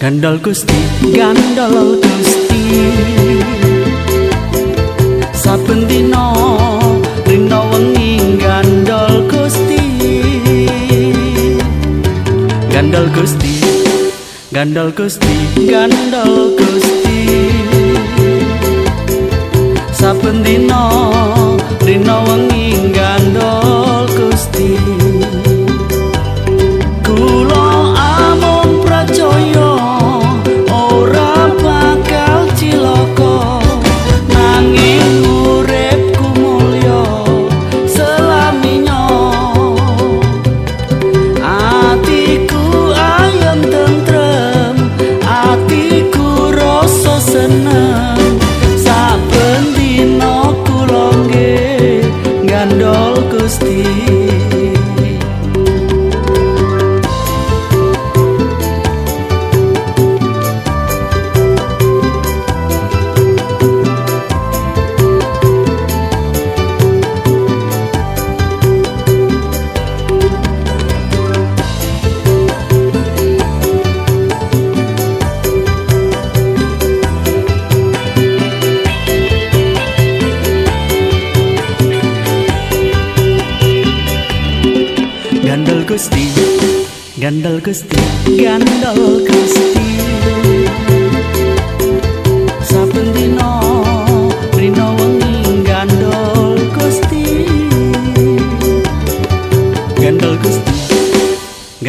gandol gusti gandol gusti. Saben dina rino wengi gandol gusti. Gandol gusti gandol gusti gandol gusti. Saben dina rino wengi gandol gusti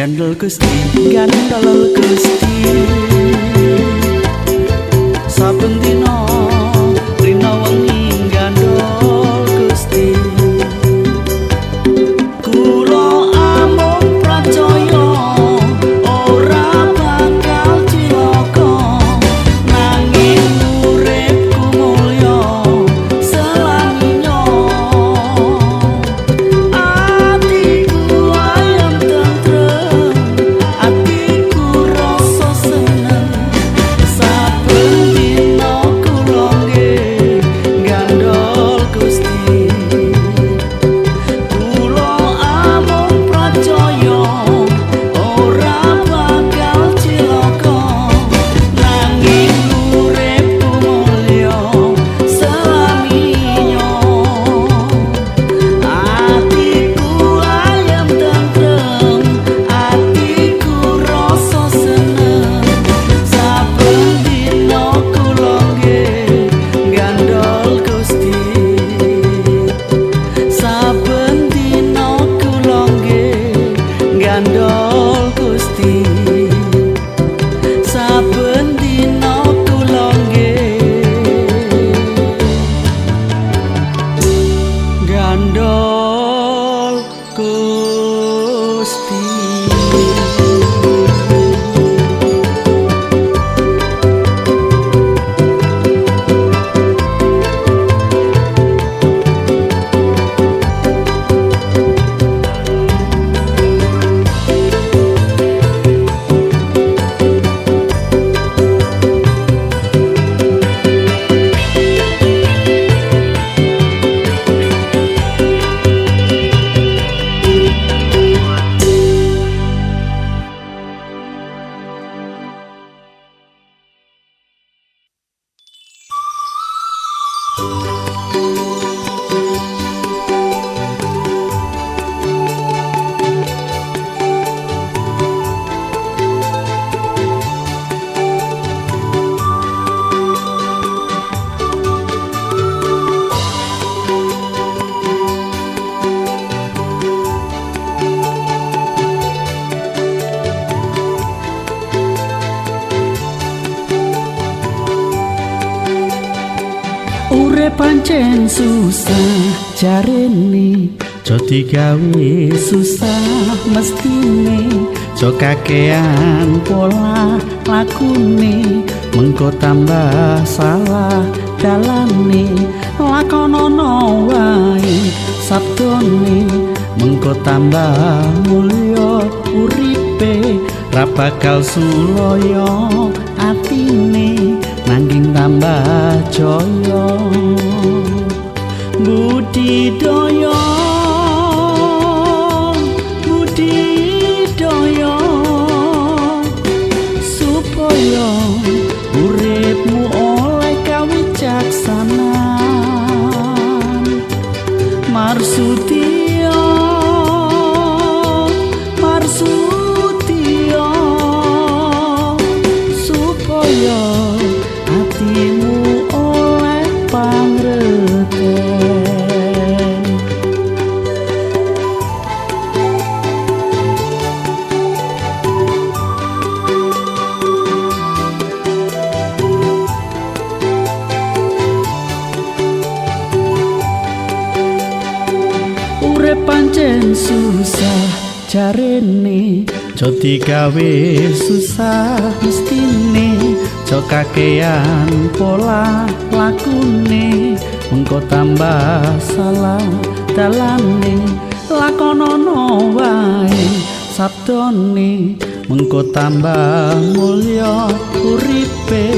gandol Gusti. Gandol Gusti. Saben dina pancen susah jarene. Jo digawe susah mestine. Jo kakean pola lakune. Mengko tambah salah dalane. Lakonono wae sabdone. Mengko tambah mulya uripe Ra bakal sulaya atine. Nanging tambah budidaya budidaya gawe susah mestine Jo kakean pola lakune. Mengko tambah salah dalane Lakonono wae sabdone. Mengko tambah mulya uripe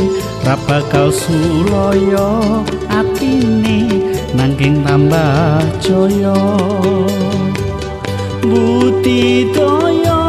Rabakal suloyo atine Nangking tambah joyo Buti toyo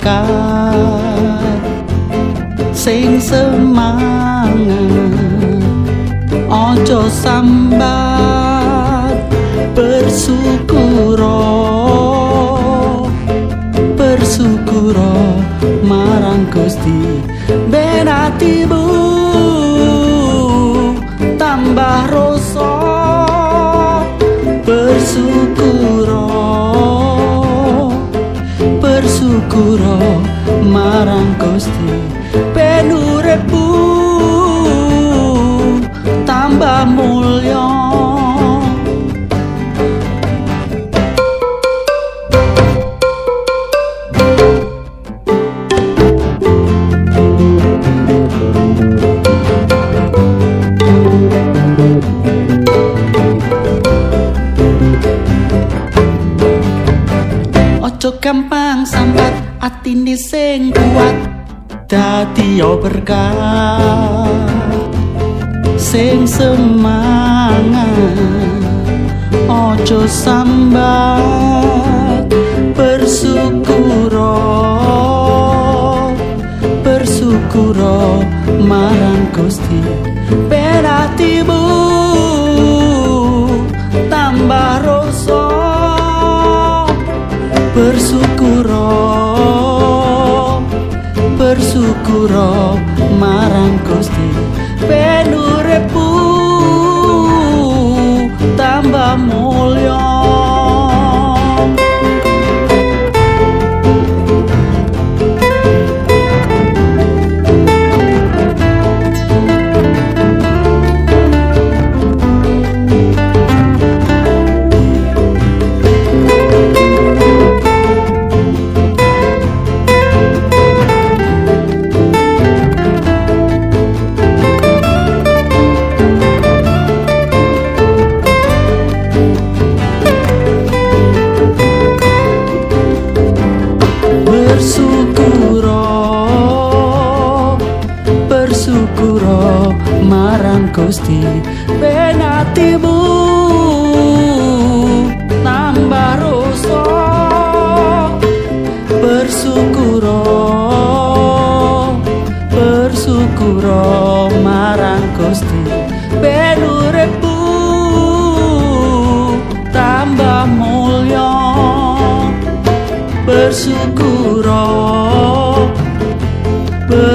berkat sing semangat ojo sambat bersyukuro bersyukuro marang Gusti. Ben atimu kuat dadi berkah sing semangat ojo sambat. Bersyukuro bersyukuro marang Gusti. Beratimu tambah rosok bersyukuro bersyukuro marang Gusti. Penurepu tambah mulya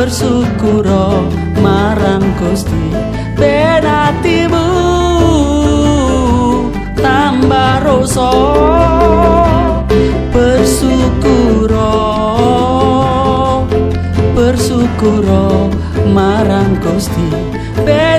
bersyukur oh, marang Gusti. Benatimu tambah rasa. Bersyukur oh, bersyukur oh, marang Gusti. Benatimu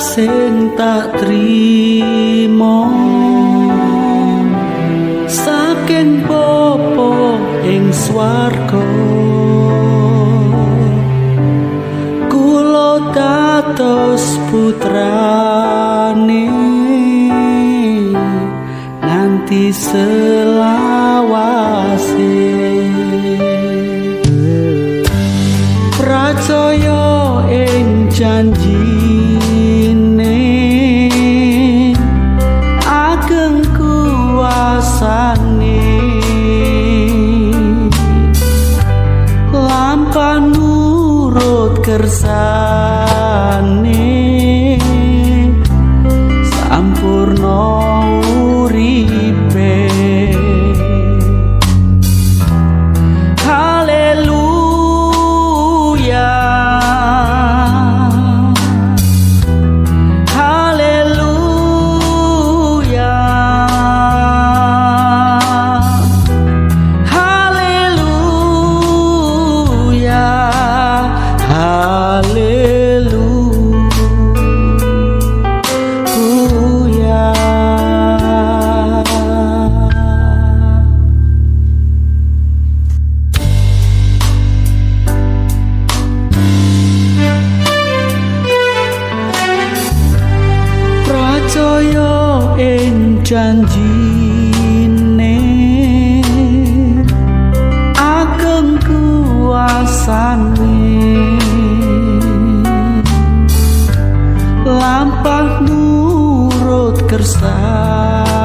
sing tak trimo. Saking popo ing swarga kula dados putrane. Nganti selawase lampah nurut kersani